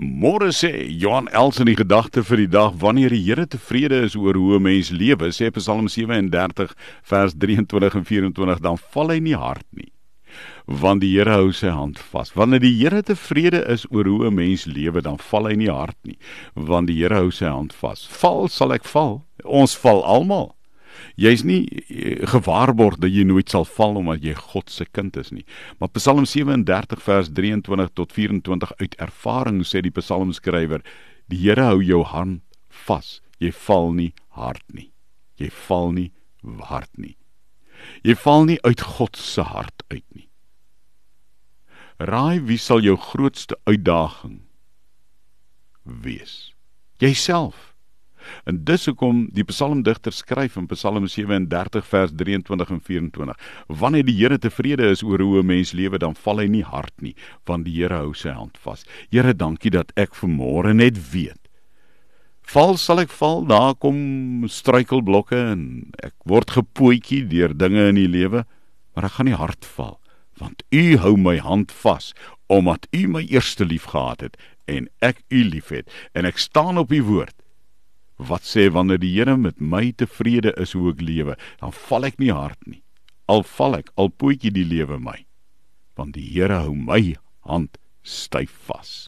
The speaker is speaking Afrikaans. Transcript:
Môre sê Johan Els in die gedagte vir die dag wanneer die Here tevrede is oor hoe 'n mens lewe, sê Psalm 37 vers 23 en 24, dan val hy nie hard nie. Want die Here hou sy hand vas. Wanneer die Here tevrede is oor hoe 'n mens lewe, dan val hy nie hard nie, want die Here hou sy hand vas. Val sal ek val. Ons val almal. Jy's nie eh, gewaarborg dat jy nooit sal val omdat jy God se kind is nie. Maar Psalm 37 vers 23 tot 24 uit ervaring sê die psalmskrywer: Die Here hou jou hand vas. Jy val nie hard nie. Jy val nie hard nie. Jy val nie uit God se hart uit nie. Raai wie sal jou grootste uitdaging wees? Jouself. En dis hoekom die psalmdigter skryf in Psalm 37 vers 23 en 24: Wanneer die Here tevrede is oor hoe 'n mens lewe, dan val hy nie hard nie, want die Here hou sy hand vas. Here, dankie dat ek vanmôre net weet. Val sal ek val, daar kom struikelblokke en ek word gepootjie deur dinge in die lewe, maar ek gaan nie hard val want u hou my hand vas omdat u my eerste lief gehad het en ek u liefhet en ek staan op u woord wat sê wanneer die Here met my tevrede is hoe ek lewe, dan val ek nie hard nie. Al val ek, al pootjie die lewe my, want die Here hou my hand styf vas.